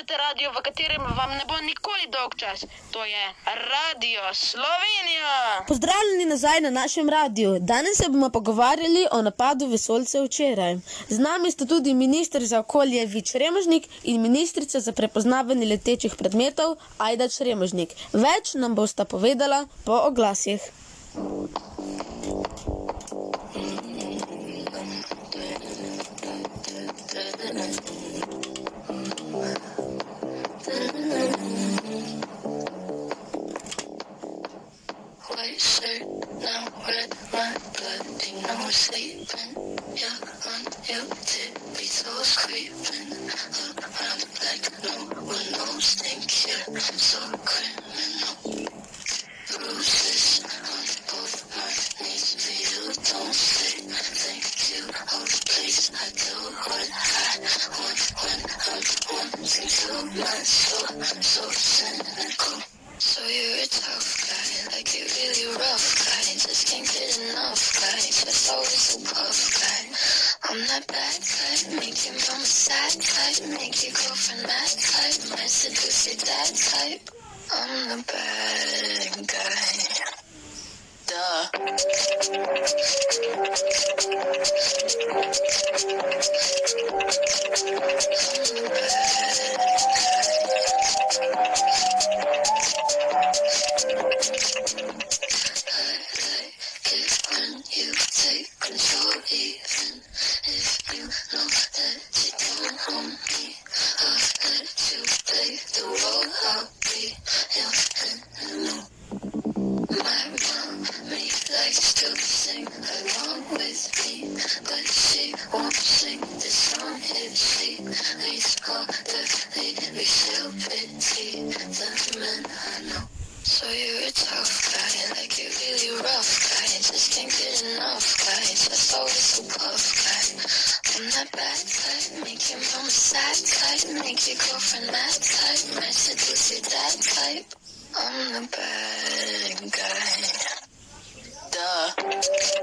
poslušate radio, v katerem vam ne bo nikoli dolg čas. To je Radio Slovenija. Pozdravljeni nazaj na našem radiju. Danes se bomo pogovarjali o napadu vesolcev včeraj. Z nami sta tudi ministr za okolje Vič Remožnik in ministrica za prepoznavanje letečih predmetov Ajda Čremožnik. Več nam bosta povedala po oglasih. Bad type, cut, make your mama sad type, make your girlfriend mad cut, my seducer dad type. I'm the bad guy. Duh. That bad type, make your mom sad type, make your girlfriend mad type, might seduce your dad type. I'm the bad guy. Duh.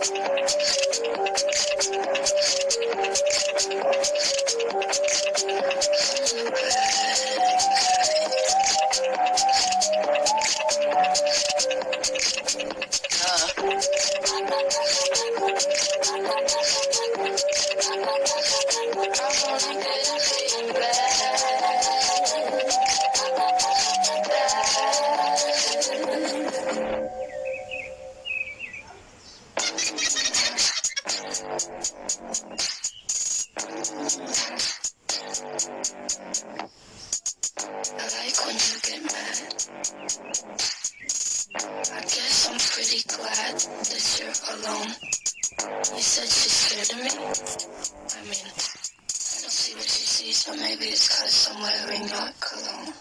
I like when you get mad. I guess I'm pretty glad that you're alone. You said she's scared of me. I mean, I don't see what you see, so maybe it's cause I'm wearing your cologne.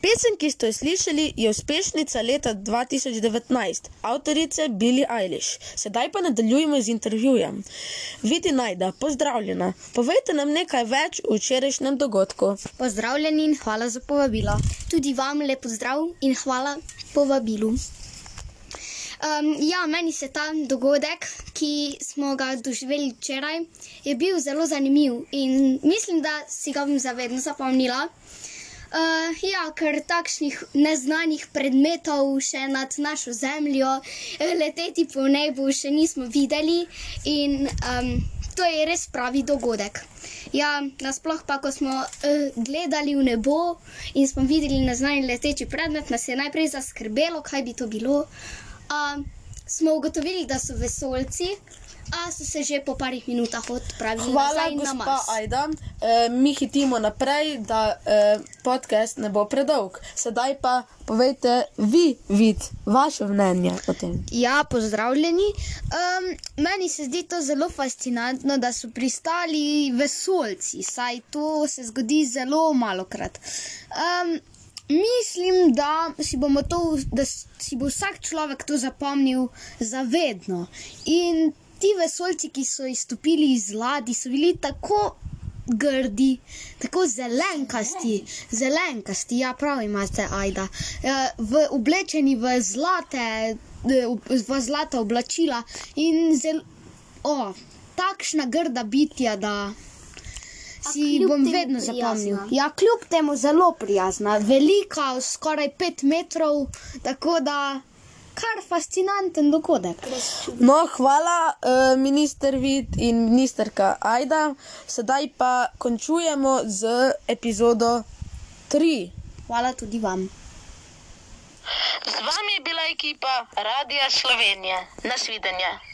Pesem, ki ste jo slišali, je uspešnica leta 2019, avtorice Billie Eilish. Sedaj pa nadaljujemo z intervjujem. Vidi najda, pozdravljena. Povejte nam nekaj več o včerajšnjem dogodku. Pozdravljeni in hvala za povabilo. Tudi vam lep pozdrav in hvala povabilu. Um, ja, meni se ta dogodek, ki smo ga doživeli včeraj, je bil zelo zanimiv in mislim, da si ga bom zavedno zapomnila. Uh, ja, ker takšnih neznanih predmetov še nad našo zemljo, eh, leteti po nebu še nismo videli in um, to je res pravi dogodek. Ja, nasploh pa, ko smo uh, gledali v nebo in smo videli neznani leteči predmet, nas je najprej zaskrbelo, kaj bi to bilo. Uh, smo ugotovili, da so vesolci, a so se že po parih minutah odpravili Hvala, nazaj na Mars. Ajda. E, mi hitimo naprej, da e, podcast ne bo predolg. Sedaj pa povejte vi, vid, vaše mnenje o tem. Ja, pozdravljeni. Um, meni se zdi to zelo fascinantno, da so pristali vesolci, saj to se zgodi zelo malokrat. Um, mislim, da si, to, da si bo vsak človek to zapomnil zavedno. In ti vesolci, ki so izstopili iz ladij, so bili tako grdi, tako zelenkasti, zelenkasti, ja, prav imate, ajda. Eh, V, oblečeni v zlate, v zlata oblačila in zelo, o, takšna grda bitja, da si bom vedno zapomnil. Ja, kljub temu zelo prijazna, velika, skoraj pet metrov, tako da kar fascinanten dogodek. No, hvala, uh, minister Vid in ministerka Aida. Sedaj pa končujemo z epizodo 3. Hvala tudi vam. Z vami je bila ekipa Radia Slovenija. Nasvidenje.